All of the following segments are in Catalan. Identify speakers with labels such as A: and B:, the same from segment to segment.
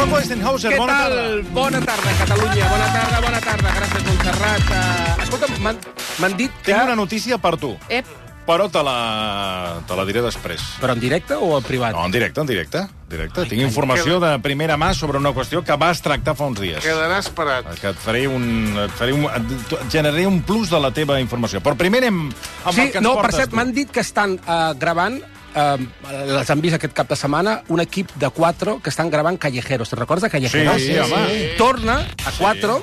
A: Rocco Eisenhauser,
B: Què
A: bona
B: tal?
A: tarda.
B: Bona tarda, Catalunya. Bona tarda, bona tarda. Gràcies, Montserrat. Uh, escolta, m'han m'han dit que...
A: Tinc una notícia per tu,
B: Ep,
A: però te la, te la diré després.
B: però en directe o en privat?
A: No, en directe, en directe. directe. Tinc informació de primera mà sobre una qüestió que vas tractar fa uns dies.
C: Quedarà esperat.
A: Que et faré un... Et, faré un, et generaré un plus de la teva informació. Però primer anem amb
B: sí,
A: el que ens
B: no, per
A: portes
B: cert,
A: tu.
B: m'han dit que estan uh, gravant Uh, les han vist aquest cap de setmana, un equip de 4 que estan gravant Callejeros. Te recordes de Callejeros?
A: Sí, sí, home.
B: Torna a 4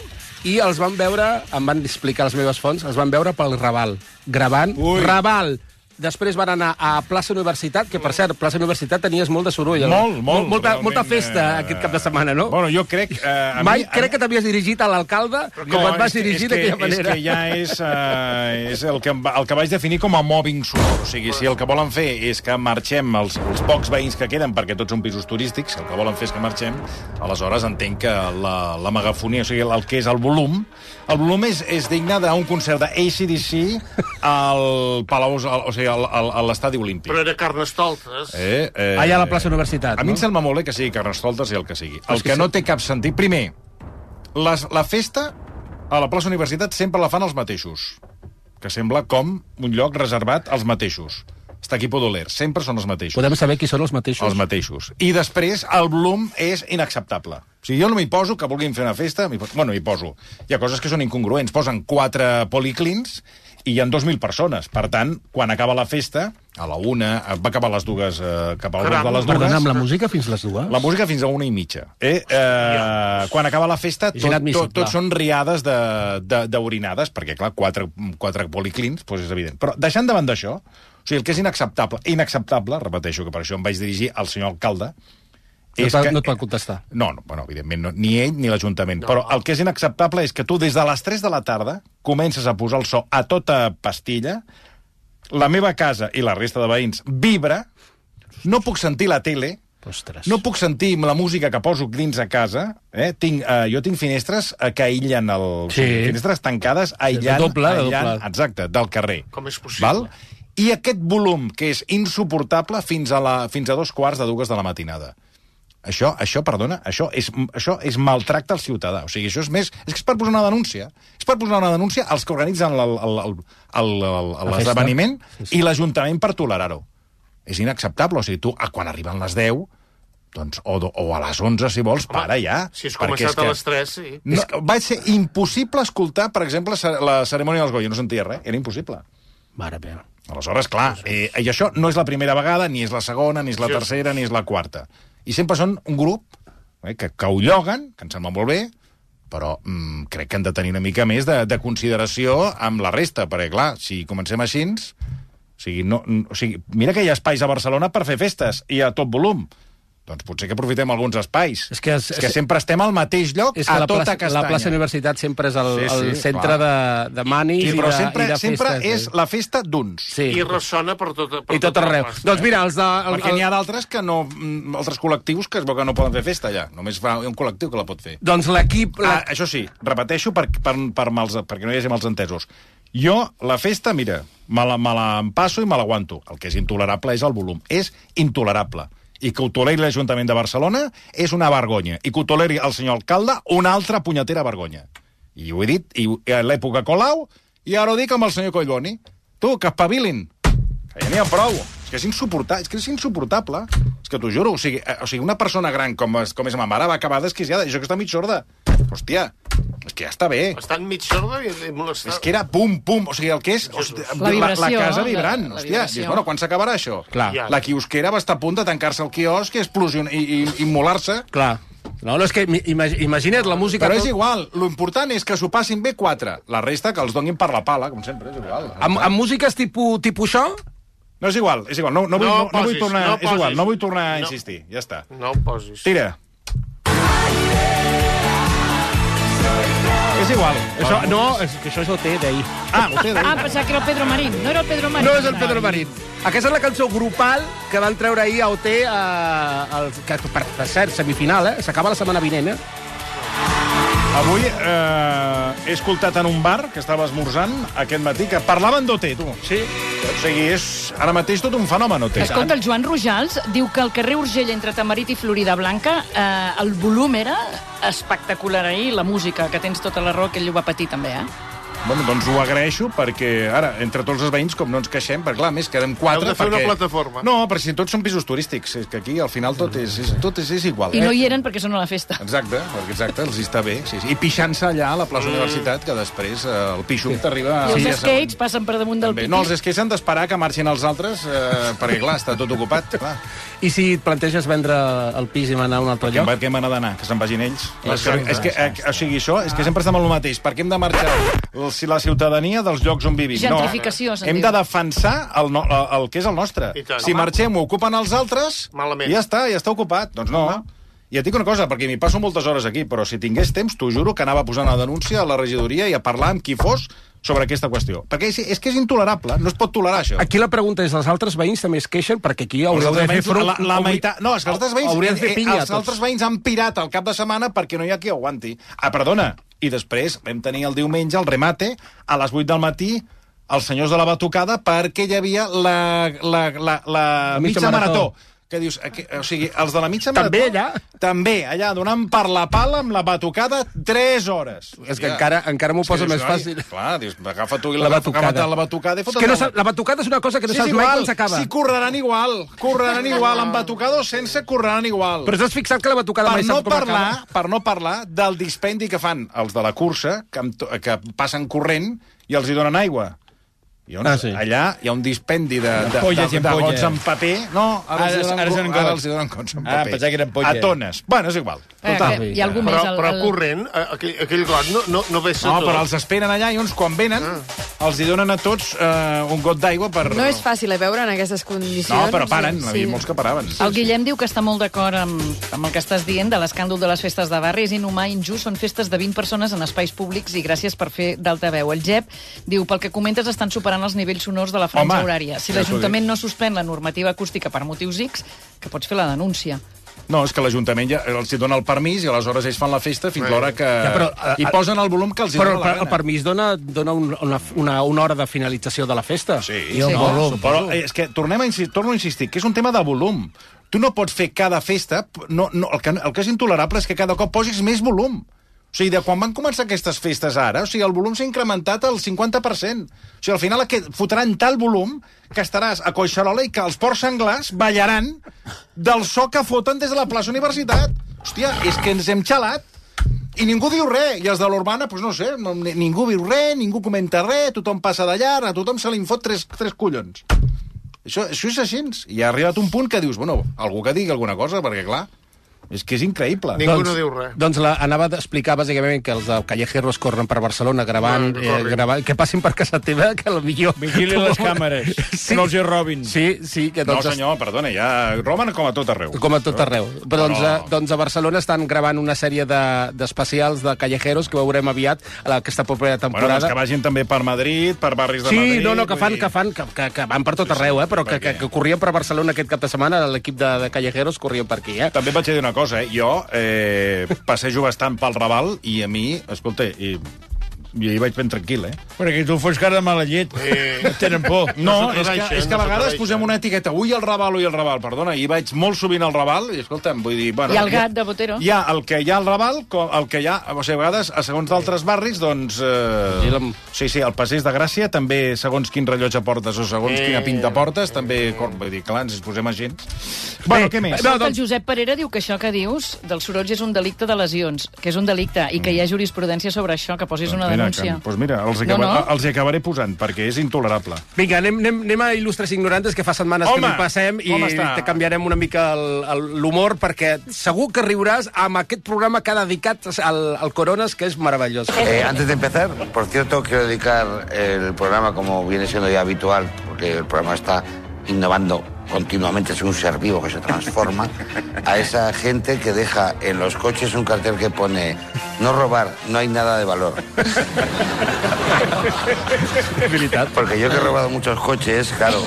B: i els van veure, em van explicar les meves fonts, els van veure pel Raval, gravant
A: Ui.
B: Raval. Després van anar a Plaça Universitat, que per cert, Plaça Universitat tenies molt de soroll.
A: Molt, molt,
B: Molta,
A: realment,
B: molta festa
A: eh,
B: aquest cap de setmana, no?
A: Bueno, jo crec... Eh, a
B: Mai
A: mi,
B: crec que t'havies dirigit a l'alcalde com et vas
A: és
B: dirigir d'aquella manera.
A: És que ja és, uh, és el, que, el que vaig definir com a mobbing sonor. O sigui, si el que volen fer és que marxem els, els pocs veïns que queden, perquè tots són pisos turístics, el que volen fer és que marxem, aleshores entenc que la, la megafonia, o sigui, el que és el volum, el volum és, és digne d'un concert d'ACDC al Palau, al, o sigui, al, al, a l'estadi olímpic.
C: Però era Carnestoltes.
A: Eh, eh,
B: Allà a la plaça Universitat,
A: A mi
B: no?
A: em sembla molt bé que sigui Carnestoltes i el que sigui. El
B: que
A: que no té cap sentit... Primer, les, la festa a la plaça Universitat sempre la fan els mateixos, que sembla com un lloc reservat als mateixos. Està aquí Podoler, sempre són els mateixos.
B: Podem saber qui són els mateixos?
A: Els mateixos. I després, el volum és inacceptable. O sigui, jo no m'hi poso, que vulguin fer una festa... Bueno, m'hi poso. Hi ha coses que són incongruents. Posen quatre policlins i hi ha 2.000 persones. Per tant, quan acaba la festa, a la una, va acabar a les dues, eh, cap a
C: Caram,
A: de les dues...
B: Perdona, amb la música fins les dues?
A: La música fins a una i mitja. Eh? Eh, quan acaba la festa, tot, tot, tot són riades de- de- d'orinades, perquè, clar, quatre, quatre policlins, doncs és evident. Però deixant davant d'això, o sigui, el que és inacceptable, inacceptable, repeteixo que per això em vaig dirigir al senyor alcalde, és
B: et,
A: que...
B: no et pot contestar.
A: No, no, bueno, evidentment, no, ni ell ni l'Ajuntament. No. Però el que és inacceptable és que tu, des de les 3 de la tarda, comences a posar el so a tota pastilla, la meva casa i la resta de veïns vibra, no puc sentir la tele,
B: Ostres.
A: no puc sentir la música que poso dins a casa. Eh? Tinc, eh, jo tinc finestres eh, que aïllen el...
B: Sí.
A: Finestres tancades, aïllant,
B: doble, de
A: aïllant
B: doble.
A: exacte, del carrer.
C: Com és possible?
A: Val? I aquest volum, que és insuportable fins a, la, fins a dos quarts de dues de la matinada. Això, això, perdona, això és, això és maltracte al ciutadà. O sigui, això és més... És que és per posar una denúncia. És per posar una denúncia als que organitzen el- el- el- el- el-
B: La
A: l'esdeveniment
B: festa. Sí, sí.
A: i l'Ajuntament per tolerar-ho. És inacceptable. O sigui, tu, a- quan arriben les 10, doncs, o, o a les 11, si vols, para ja.
C: Si has
A: perquè és
C: començat a
A: que-
C: les 3, sí.
A: no, va ser impossible escoltar, per exemple, la cerimònia dels Goya. No sentia res, era impossible.
B: Mare meva.
A: Aleshores, clar, eh, i això no és la primera vegada, ni és la segona, ni és la tercera, ni és la quarta. I sempre són un grup eh, que, que ho lloguen, que em sembla molt bé, però mm, crec que han de tenir una mica més de, de consideració amb la resta, perquè, clar, si comencem així... O sigui, no, o sigui, mira que hi ha espais a Barcelona per fer festes i a tot volum. Doncs potser que aprofitem alguns espais.
B: És que és-
A: és que sempre estem al mateix lloc,
B: És que
A: a
B: la
A: tota
B: plaça,
A: castanya.
B: la plaça Universitat sempre és el,
A: Sí, sí,
B: el centre
A: clar.
B: de, de manis
A: Sí,
B: i,
A: però
B: de,
A: sempre,
B: i de
A: sempre
B: festes.
A: és la festa d'uns.
B: Sí.
C: I ressona per tot, per
B: I tot arreu.
C: la plaça.
B: Doncs mira, els de... El,
A: Perquè n'hi ha d'altres que no... mm, altres col·lectius que es veu que no poden fer festa allà. Només fa un col·lectiu que la pot fer.
B: Doncs l'equip...
A: Ah,
B: La...
A: això sí, repeteixo per, per, per mals, perquè no hi hagi mals entesos. Jo, la festa, mira, me la, me la empasso i me l'aguanto. El que és intolerable és el volum. És intolerable. I que ho toleri l'Ajuntament de Barcelona és una vergonya. I que ho toleri el senyor alcalde, una altra punyetera vergonya. I ho he dit i, a l'època Colau, i ara ho dic amb el senyor Collboni. Tu, que espavilin. Que ja n'hi ha prou. És que és insuportable. És que és insuportable. És que t'ho juro. O sigui, eh, o sigui, una persona gran com és, com és ma mare va acabar desquiciada. I això que està mig sorda. Hòstia, és que ja està bé.
C: Estan mig sorda i molestar.
A: És que era pum, pum, o sigui, el que és... Hosti,
D: La vibració,
A: la, casa
D: no?
A: vibrant.
D: La- la
A: hòstia, dius, bueno, quan s'acabarà això?
B: Clar.
C: Ja.
A: La quiosquera va estar a punt de tancar-se el quiosc i explosionar i, i, i immolar-se.
B: Clar. No, no, és que imagina't la música...
A: Però és
B: tot-
A: igual, lo important és que s'ho passin bé quatre. La resta que els donin per la pala, com sempre, és igual.
B: Amb, amb músiques tipus, tipus això?
A: No és igual, és igual. No, no, vull,
C: No
A: no, no, vull tornar...
C: no
A: és igual, no vull tornar a
C: No.
A: insistir. Ja està.
C: No posis.
A: Tira. És igual.
B: Això, no, és que això és OT d'ahir.
A: Ah, ho té
D: Ah,
A: d'ahir.
D: pensava que era el Pedro Marín. No era el Pedro Marín.
B: No és el Pedro Marín. Aquesta és la cançó grupal que van treure ahir a OT, a, al, que, per, per cert, semifinal, eh? S'acaba la setmana vinent, eh?
A: Avui eh, he escoltat en un bar que estava esmorzant aquest matí que parlaven d'OT, tu.
B: Sí?
A: O sigui, és ara mateix tot un fenomen, OT.
D: Escolta, el Joan Rojals diu que al carrer Urgell, entre Tamarit i Florida Blanca, eh, el volum era espectacular ahir, la música, que tens tota la raó, que ell ho va patir també, eh?
A: Bueno, doncs ho agraeixo perquè ara, entre tots els veïns, com no ens queixem, perquè clar, més, quedem quatre...
C: Heu de fer
A: perquè...
C: una plataforma.
A: No, però si tots són pisos turístics, és que aquí al final tot és, és, tot és, és igual.
D: I no
A: eh?
D: hi eren perquè són a la festa.
A: Exacte, perquè exacte, els hi està bé. Sí, sí. I pixant-se allà a la plaça mm. Universitat, que després eh, el pixum t'arriba...
D: I
A: sí,
D: els skates passen per damunt del
A: També.
D: pipí.
A: No, els skates han d'esperar que marxin els altres, eh, perquè clar, està tot ocupat. Clar.
B: I si et planteges vendre el pis i anar a un altre
A: Que,
B: lloc?
A: per què m'han d'anar? Que se'n vagin ells?
C: Les
A: És que, és que, eh, o sigui, això, és que sempre estem amb el mateix. Per què hem de marxar el- si la ciutadania dels llocs on vivim?
D: Gentrificació,
A: no. Hem
D: diu.
A: de defensar el, no, el, el que és el nostre.
C: I tant.
A: Si
C: Home.
A: marxem ho ocupen els altres,
C: Malament.
A: ja està, ja està ocupat. Doncs no. I et dic una cosa, perquè m'hi passo moltes hores aquí, però si tingués temps, t'ho juro que anava a posar una denúncia a la regidoria i a parlar amb qui fos sobre aquesta qüestió. Perquè és, és que és intolerable, no es pot tolerar això.
B: Aquí la pregunta és, els altres veïns també es queixen perquè aquí
A: Els
B: haureu de fer front...
A: la, la meitat... No, és que els altres veïns...
B: De fer
A: eh,
B: pinya,
A: els altres veïns han pirat el cap de setmana perquè no hi ha qui aguanti. Ah, perdona. I després vam tenir el diumenge el remate a les 8 del matí els senyors de la batucada perquè hi havia la, la, la, la,
B: La mitja
A: mitja marató.
B: marató.
A: Que dius, aquí, o sigui, els de la mitja
B: També
A: marató...
B: allà?
A: També, allà, donant per la pala amb la batucada 3 hores.
B: És que encara, encara m'ho
A: que
B: posa
A: dius,
B: més
A: "Ai,
B: fàcil.
A: Clar, dius, agafa tu i
B: La
A: la,
B: batucada.
A: agafa la batucada i
B: És
A: fota't
B: que no,
A: la-
B: batucada és una cosa que no
A: Sí,
B: saps mai
A: igual.
B: quan s'acaba.
A: Sí, correran igual. Correran igual, amb batucada o sense, correran igual.
B: Però t'has fixat que la batucada
A: per
B: mai
A: no
B: saps com
A: parlar,
B: acaba?
A: per no parlar del dispendi que fan els de la cursa, que, que passen corrent i els hi donen aigua. I llavors,
B: Ah, sí.
A: allà hi ha un dispendi de, de,
E: Ampolles
A: de, de
E: ampolles.
A: gots en paper. No, ara,
E: Ara-
A: els, hi donen,
E: ara són
A: ara
E: gots.
A: els hi donen gots en
E: Ah,
A: paper.
E: pensava que eren ampolles.
A: A tones. Bueno, és igual.
D: Eh,
A: Total.
D: que hi ha algú
C: Però,
D: més... El,
C: però
D: el...
C: corrent, eh, aquell, aquell got no, no, no vessa
A: No,
C: tot.
A: però els esperen allà i uns, quan venen, els hi donen a tots eh, un got d'aigua per...
F: No és fàcil eh, veure en aquestes condicions.
A: No, però paren. N'hi
F: Sí.
A: havia molts que paraven.
D: El Guillem diu que està molt d'acord amb, amb el que estàs dient de l'escàndol de les festes de barri. És inhumà, injust, són festes de 20 persones en espais públics i gràcies per fer d'altaveu. El Gep diu, pel que comentes, estan superant els nivells sonors de la franja
A: Home,
D: horària. Si l'Ajuntament no suspèn la normativa acústica per motius X, que pots fer la denúncia.
A: No, és que l'Ajuntament ja els hi dona el permís i aleshores ells fan la festa fins l'hora que...
B: Ja, però, eh,
A: I posen el volum que els hi
B: Però el,
A: dona la
B: per- el
A: gana.
B: permís dona, dona un, una, una, una hora de finalització de la festa.
A: Sí,
B: I el
D: Sí.
B: volum.
A: Però eh, és que tornem a insistir, torno a insistir, que és un tema de volum. Tu no pots fer cada festa... No, no, el, que, el que és intolerable és que cada cop posis més volum. O sigui, de quan van començar aquestes festes ara, o sigui, el volum s'ha incrementat al 50%. O sigui, al final aquest, fotran tal volum que estaràs a Coixarola i que els porcs senglars ballaran del so que foten des de la plaça Universitat. Hòstia, és que ens hem xalat. I ningú diu res. I els de l'Urbana, doncs no sé, ningú diu res, ningú comenta res, tothom passa de llarg, a tothom se li fot tres, tres collons. Això, això és així. I ha arribat un punt que dius, bueno, algú que digui alguna cosa, perquè, clar, és que és increïble.
C: Ningú no diu res.
B: Doncs la, anava a explicar bàsicament que els de Callejeros corren per Barcelona gravant,
C: No, que
B: eh, gravant que passin per casa teva, que potser...
E: Vigili les càmeres, que no els hi robin.
B: Sí, sí, que
A: No,
B: doncs...
A: senyor, perdona, ja roben com a tot arreu.
B: Com a tot arreu. Però, doncs,
A: Però-
B: a, doncs a Barcelona estan gravant una sèrie de- d'especials de, de callejeros que veurem aviat a la- aquesta propera
A: Bueno,
B: temporada.
A: doncs que vagin també per Madrid, per barris de
B: Sí,
A: Madrid...
B: no, no, que fan, que fan, que, que, que van per tot arreu, eh? però que, que, que corrien per Barcelona aquest cap de setmana, l'equip de, de Callejeros corrien per aquí, eh?
A: També vaig dir una cosa, eh? Jo eh, passejo bastant pel Raval i a mi, escolta, i, i hi vaig ben tranquil, eh?
E: Perquè tu fos cara de mala llet.
C: Eh.
E: No tenen por.
A: No,
C: No
A: és que, és que a
C: no
A: vegades
C: s'atreveixen.
A: posem una etiqueta, ui el Raval, ui el Raval, perdona, i vaig molt sovint al Raval, i escolta'm, vull dir... Bueno,
D: I el gat de Botero.
A: Hi ha el que hi ha al Raval, el que hi ha, o sigui, a vegades, a segons d'altres barris, doncs... Eh, Sí, sí, el Passeig de Gràcia, també, segons quin rellotge portes o segons
C: Eh.
A: quina pinta portes, també, cor- vull dir, clar, ens hi posem a gent. Bueno, què més?
B: no,
D: Escolta, el
B: doncs-
D: Josep Parera diu que això que dius dels sorolls és un delicte de lesions, que és un delicte, i que hi ha jurisprudència sobre això, que posis una
A: mira,
D: denúncia.
A: Doncs mira, els,
D: No,
A: acaba,
D: no.
A: els hi acabaré posant, perquè és intolerable.
B: Vinga, anem, anem, anem a Il·lustres Ignorantes, que fa setmanes
A: Home,
B: que no passem, i
A: està?
B: te canviarem una mica l'humor, perquè segur que riuràs amb aquest programa que ha dedicat al, al Coronas, que és meravellós.
G: Eh, antes de empezar, por cierto, quiero dedicar el programa, como viene siendo ya habitual, porque el programa está innovando continuamente, es un ser vivo que se transforma, a esa gente que deja en los coches un cartel que pone no robar, no hay nada de valor. Porque yo que he robado muchos coches, claro,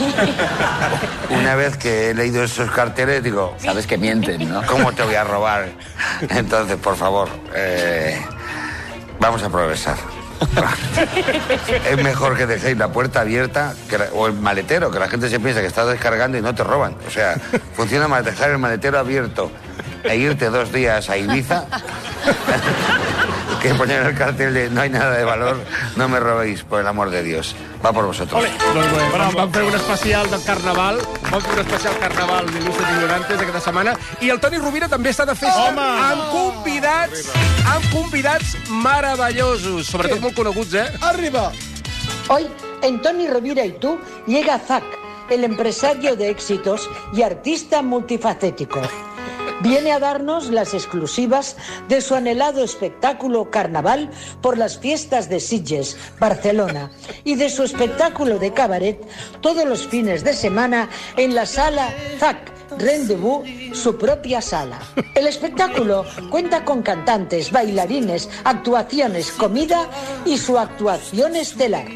G: una vez que he leído esos carteles digo,
H: Sabes que mienten, ¿no?
G: ¿Cómo te voy a robar? Entonces, por favor, eh, vamos a progresar. es mejor que dejéis la puerta abierta que la- o el maletero, que la gente se piensa que estás descargando y no te roban. O sea, funciona más dejar el maletero abierto e irte dos días a Ibiza que poner el cartel de no hay nada de valor, no me robéis, por el amor de Dios. Va por vosotros.
B: Doncs bé, vam, vam fer un especial de Carnaval, vam fer un especial Carnaval d'il·lustres ignorantes aquesta setmana, i el Toni Rovira també està de festa
E: Home!
B: amb convidats, amb convidats meravellosos, sobretot molt coneguts, eh?
H: Arriba. Hoy, en Tony Rovira y tú, llega Zac, el empresario de éxitos y artista multifacético. Viene a darnos las exclusivas de su anhelado espectáculo Carnaval por las fiestas de Sitges, Barcelona, y de su espectáculo de cabaret todos los fines de semana en la sala Zac, Rendezvous, su propia sala. El espectáculo cuenta con cantantes, bailarines, actuaciones, comida y su actuación estelar.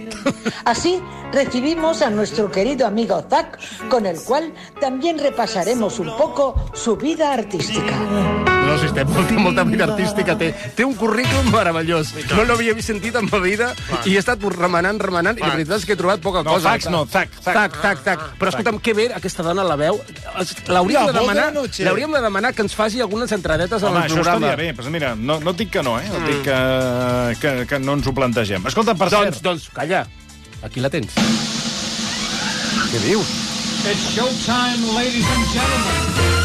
H: Así recibimos a nuestro querido amigo Zac, con el cual también repasaremos un poco su vida artística.
B: No, si té molta, molta vida artística, té, té un currículum meravellós. No l'havia sentit en ma vida i he estat remenant, remenant, i la veritat és que he trobat poca
A: No,
B: cosa.
A: Zac no, Zac, Zac.
B: Tac, tac, tac. Però escolta'm, que bé, aquesta dona la veu. L'hauríem
E: La
B: de demanar, l'hauríem de demanar que ens faci algunes entradetes en
A: Home,
B: el
A: això
B: programa.
A: estaria bé. Pues mira, no, no et dic que no, eh? No et dic que, que, que no ens ho plantegem. Escolta, per
B: Doncs,
A: cert...
B: doncs, calla. Aquí la tens.
A: Què dius?
E: It's showtime, ladies and gentlemen.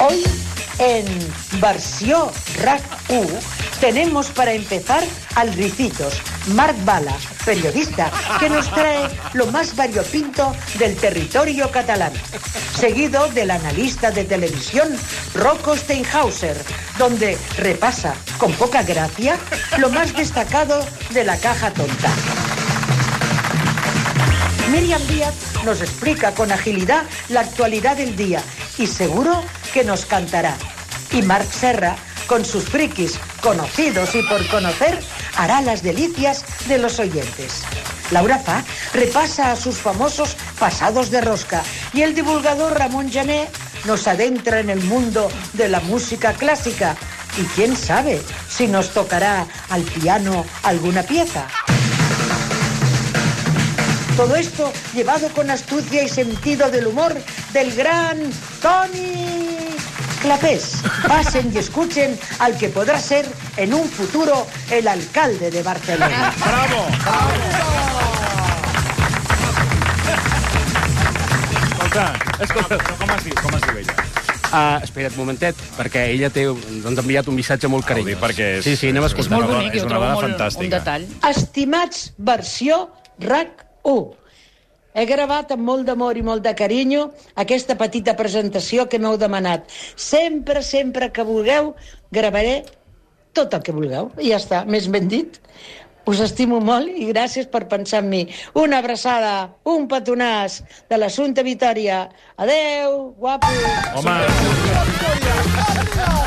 H: Hoy, en versión Rack U, tenemos para empezar al Ricitos, Marc Bala, periodista, que nos trae lo más variopinto del territorio catalán. Seguido del analista de televisión Rocco Steinhauser, donde repasa, con poca gracia, lo más destacado de la caja tonta. Miriam Díaz nos explica con agilidad la actualidad del día y seguro que nos cantará. Y Marc Serra, con sus frikis conocidos y por conocer, hará las delicias de los oyentes. Laura Fa repasa a sus famosos pasados de rosca y el divulgador Ramón Jané nos adentra en el mundo de la música clásica. Y quién sabe si nos tocará al piano alguna pieza. Todo esto llevado con astucia y sentido del humor del gran Tony Clapés. Pasen y escuchen al que podrá ser en un futuro el alcalde de Barcelona.
A: Bravo! Escolta,
B: Escolta.
A: però com es diu, com es diu ella?
B: Uh, espera't un momentet, perquè ella té, ha enviat un missatge molt
A: Ho
B: carinyós.
A: dic perquè és-
B: Sí, sí, anem a
A: és
D: És
B: escoltar.
D: molt bonic,
A: és una dona
D: molt, un
A: fantàstica.
D: detall.
H: Estimats, versió RAC 1. He gravat amb molt d'amor i molt de carinyo aquesta petita presentació que m'heu demanat. Sempre, sempre que vulgueu, gravaré tot el que vulgueu. I ja està, més ben dit. Us estimo molt i gràcies per pensar en mi. Una abraçada, un petonàs de l'Assumpta Vitòria. Adeu, guapo.
A: Home...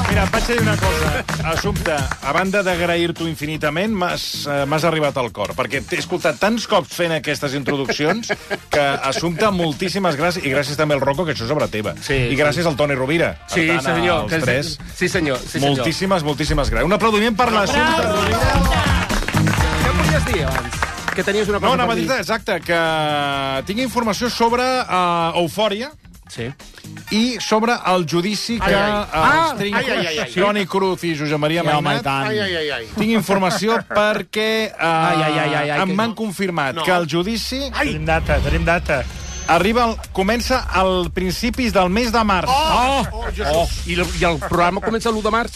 A: Mira, et vaig dir una cosa. Assumpte, a banda d'agrair-t'ho infinitament, m'has eh, m'has arribat al cor, perquè t'he escoltat tants cops fent aquestes introduccions que, Assumpte, moltíssimes gràcies, i gràcies també al Rocco, que això és obra teva.
B: Sí,
A: I gràcies al Toni Rovira. Per
B: Sí,
A: tant,
B: senyor. que-
A: tres,
B: Sí, senyor. Sí, senyor.
A: moltíssimes, moltíssimes gràcies. Un aplaudiment per l'Assumpte Rovira.
B: Què volies dir abans? Que tenies una cosa
A: No, a
B: per
A: dir exacte, que tinc informació sobre uh, Eufòria,
B: Sí.
A: i sobre el judici que
C: Ai, ai.
A: els
B: Ah,
A: Trinco,
C: ai, ai, ai, ai.
A: Toni Cruz i Josep Maria Mainat.
C: Ai, ai, ai, ai.
A: tinc informació perquè uh,
B: Ai, ai, ai, ai, ai,
A: em
B: que-
A: m'han confirmat
C: No.
A: que el judici
E: Tenim data, tenim data.
A: arriba al, comença al principis del mes de març.
B: Oh! oh. I, el, I el programa comença l'1 de març.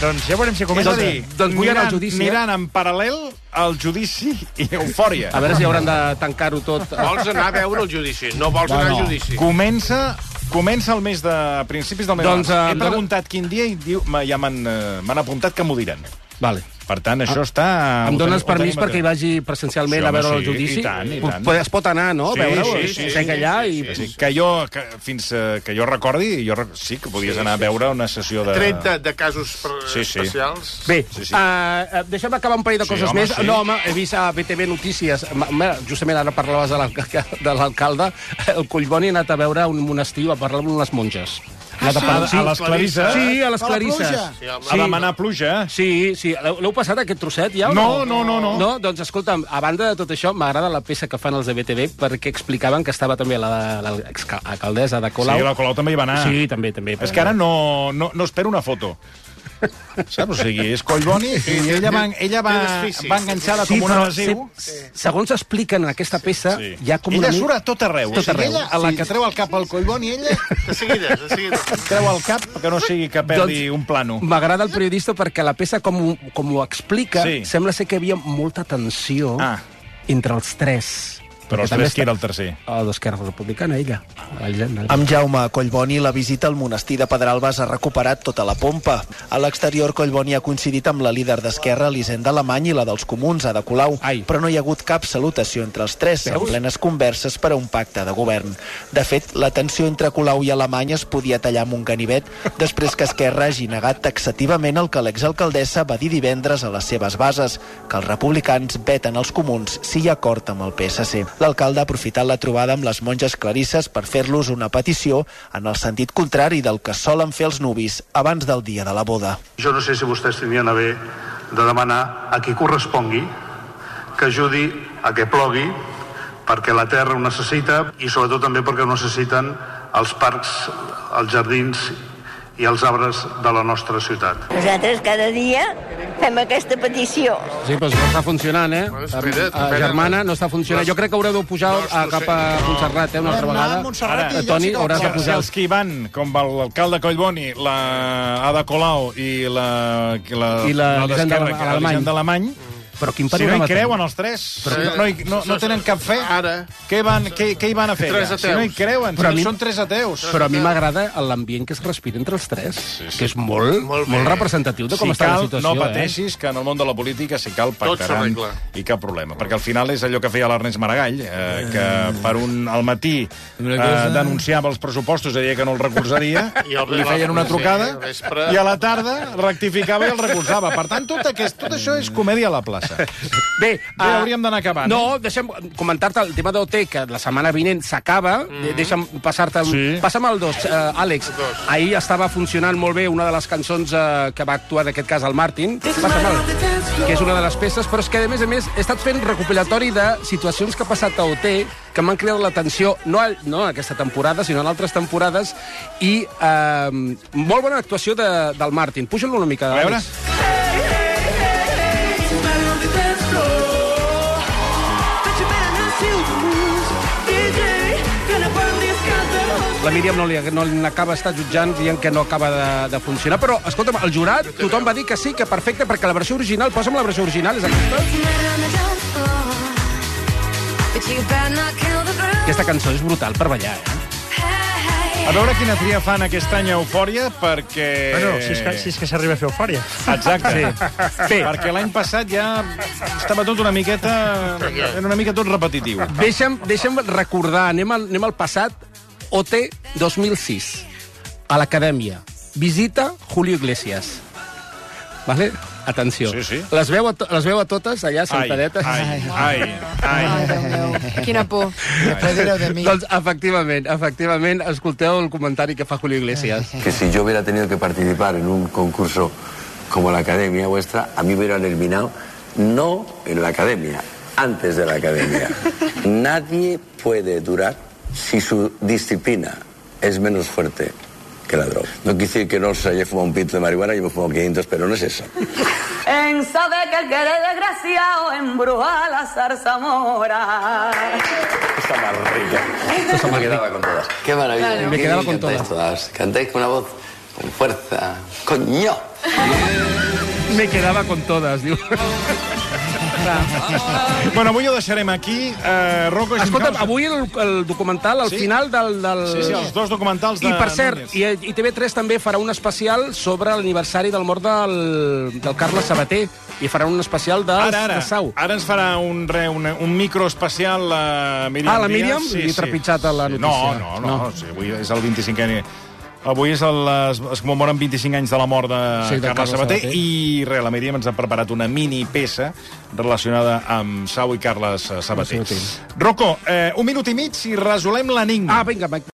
E: Doncs ja veurem si comença.
A: a dir,
B: doncs vull anar al judici, eh?
A: aniran en paral·lel al judici i eufòria.
B: A veure si hauran de tancar-ho tot.
C: Vols anar a veure el judici, no vols anar al judici.
A: Comença Comença el mes de... principis del mes
B: Doncs,
A: de març.
B: eh,
A: He
B: dona-
A: preguntat quin dia i diu, ja m'han m'han apuntat que m'ho diran.
B: Vale.
A: Per tant, això està...
B: Em dones
A: tenim- ho
B: permís
A: tenim
B: perquè hi vagi presencialment
A: Sí,
B: a veure
A: home,
B: el
A: sí,
B: judici?
A: i tant, i tant.
B: Pot- Es pot anar, no? a veure
A: sí, sí,
B: Sé
A: sí,
B: que allà i...
A: Sí, sí. Que jo, que, fins eh, que jo recordi, jo rec- sí que podies anar a veure una sessió de...
C: 30 de casos per-
A: Sí, sí.
C: especials.
B: Bé,
A: Sí, sí.
B: Uh, deixa'm acabar un parell de
A: Sí,
B: coses
A: home,
B: més.
A: sí.
B: No, home, he vist a BTV Notícies, justament ara parlaves de l'alca- de l'alcalde, el Collboni ha anat a veure un monestir, a parlar amb unes monges. Ha anat
A: sí? A- a les Clarisses?
B: Sí, a les
I: A la
B: Clarisses.
C: Sí.
A: A demanar pluja.
B: Sí, sí. L'heu passat, aquest trosset, ja?
A: No, no, no, no.
B: No? Doncs, escolta'm, a banda de tot això, m'agrada la peça que fan els de BTV perquè explicaven que estava també la- la- l'exalcaldessa de Colau.
A: Sí, la Colau també hi va anar.
B: Sí, també, també.
A: És que ara no, no, no espero una foto. Saps? O sigui, és Collboni i ella va, ella va, va enganxada
B: Sí,
A: com un adhesiu.
B: se- segons expliquen en aquesta peça,
A: Sí.
B: hi ha com
A: ella
B: una... mi-
A: surt a tot arreu.
B: Tot arreu.
A: ella, a la que treu el cap al Collboni, ella
C: De seguida, de seguida.
A: treu el cap que no sigui que perdi un plano.
B: M'agrada el periodista perquè la peça, com, ho- com ho explica,
A: Sí.
B: sembla ser que hi havia molta tensió
A: Ah.
B: entre els tres.
A: Però els
B: Perquè
A: tres, qui era el tercer?
B: El d'Esquerra Republicana, ella.
J: Amb Jaume Collboni, la visita al monestir de Pedralbes ha recuperat tota la pompa. A l'exterior, Collboni ha coincidit amb la líder d'Esquerra, Elisenda Alemany, i la dels comuns, Ada Colau,
B: Ai.
J: però no hi ha hagut cap salutació entre els tres, en
B: Veus?
J: plenes converses per a un pacte de govern. De fet, la tensió entre Colau i Alemany es podia tallar amb un ganivet després que Esquerra hagi negat taxativament el que l'exalcaldessa va dir divendres a les seves bases, que els republicans veten els comuns si hi ha acord amb el PSC. L'alcalde ha aprofitat la trobada amb les monges clarisses per fer-los una petició en el sentit contrari del que solen fer els nuvis abans del dia de la boda.
K: Jo no sé si vostès tindrien a bé de demanar a qui correspongui que ajudi a que plogui perquè la terra ho necessita i sobretot també perquè ho necessiten els parcs, els jardins i els arbres de la nostra ciutat.
L: Nosaltres cada dia fem aquesta petició.
B: Sí, però no està funcionant, eh?
C: Bueno, espera't,
B: Eh,
C: espera't.
B: germana, no està funcionant. Jo crec que haureu de pujar
C: No,
B: a,
C: no
B: cap a
C: No.
B: Montserrat, eh, una altra vegada.
I: a Montserrat
A: Ara,
B: Toni, hauràs de
I: la
A: Si
B: posar-
A: els que hi van, com l'alcalde Collboni, la Ada Colau i la, i la,
B: I la
A: la
B: Elisenda
A: d'Esquerra, que era
B: Alemany.
A: Elisenda Alemany,
B: Però quin
A: si no
B: panorama
A: hi creuen els tres, no, hi, no, no tenen cap fe,
C: Ara.
A: què, van, què, què hi van a fer?
C: Tres
A: allà? Si no hi
C: ateus.
A: creuen,
B: Però a
A: si
B: mi-
A: són tres ateus.
B: Però a mi m'agrada l'ambient que es respira entre els tres, sí, sí. que és molt, molt,
C: Molt bé.
B: molt representatiu de com
A: si
B: està
A: cal,
B: la situació.
A: no pateixis, que en el món de la política, si cal, pactaran
C: s'arregla.
A: i cap problema. Perquè al final és allò que feia l'Ernest Maragall, eh, que per un al matí eh, denunciava els pressupostos i deia que no els recolzaria,
C: I al-
A: li feien una
C: sí,
A: trucada,
C: al vespre-
A: i a la tarda rectificava i el recolzava. Per tant, tot, aquest, tot això és comèdia a la plaça.
B: Bé,
A: Bé, hauríem d'anar acabant.
B: No, deixa'm comentar-te el tema d'OT, que la setmana vinent s'acaba. Mm. Deixa'm passar-te...
A: Sí.
B: Passa'm al dos, uh, Àlex.
C: dos.
B: Ahir estava funcionant molt bé una de les cançons uh, que va actuar, en aquest cas, el Martin. Passa'm que és una de les peces, però és que, a més a més, he estat fent recopilatori de situacions que ha passat a OT que m'han cridat l'atenció, no, a, no en aquesta temporada, sinó en altres temporades, i uh, molt bona actuació de, del Martin. Puja-lo una mica,
A: A veure.
B: Àlex. La Míriam no li, no n'acaba estar jutjant dient que no acaba de, de funcionar, però, escolta'm, el jurat, tothom va dir que sí, que perfecte, perquè la versió original, posa'm la versió original, és aquesta. Aquesta cançó és brutal per ballar, eh?
A: A veure quina tria fan aquest any a Eufòria, perquè...
I: Bueno, si és que, si és que s'arriba a fer eufòria.
A: Exacte. Sí. Bé, perquè l'any passat ja estava tot una miqueta... Era una mica tot repetitiu.
B: Deixa'm, deixa'm recordar, anem al, anem al passat, OT 2006, a l'Acadèmia. Visita Julio Iglesias. Vale? Atenció.
A: Sí, sí.
B: Les veu a, les veu a totes allà,
A: Ai,
B: sentadetes?
A: ai, ai, ai.
F: Ai, meu, quina por.
I: Mi.
B: Doncs efectivament, efectivament, escolteu el comentari que fa Julio Iglesias.
M: que si yo hubiera tenido que participar en un concurso como la academia vuestra, a mí me hubieran eliminado no en la academia, antes de la academia. Nadie puede durar si su disciplina es menos fuerte que la droga. No quiere decir que no se haya fumado un pito de marihuana, yo me fumo 500, pero no es eso.
L: En sabe que el que eres desgraciado embruja la zarzamora.
M: Está más rica. Eso me quedaba con todas. Qué maravilla.
B: Claro. Me quedaba con
M: cantáis todas. Cantáis con una voz con fuerza. ¡Coño!
B: Me quedava con todas, diu.
A: Bueno, avui ho deixarem aquí. Uh, Rocco,
B: Escolta'm, avui el, el documental, al
A: Sí.
B: final del... del...
A: Sí, sí, els dos documentals de
B: I, per cert,
A: Núñez.
B: i, i TV3 també farà un especial sobre l'aniversari del mort del, del Carles Sabater, i faran un especial de,
A: Ara, ara,
B: de Sau.
A: ara ens farà un, re, un, un micro especial la Míriam
B: Ah, la Míriam?
A: Díaz.
B: Li he trepitjat a la
A: No,
B: notícia.
A: no, no,
B: No.
A: no. Sí, avui és el 25è... Avui és el, es, es commemoren 25 anys de la mort de,
B: Sí, de
A: Carles
B: Carles
A: Sabater,
B: Sabater.
A: i res, la Míriam ens ha preparat una mini peça relacionada amb Sau i Carles Sabater.
B: Sabater.
A: Rocco, eh, un minut i mig i resolem l'enigma.
B: Ah, vinga, va.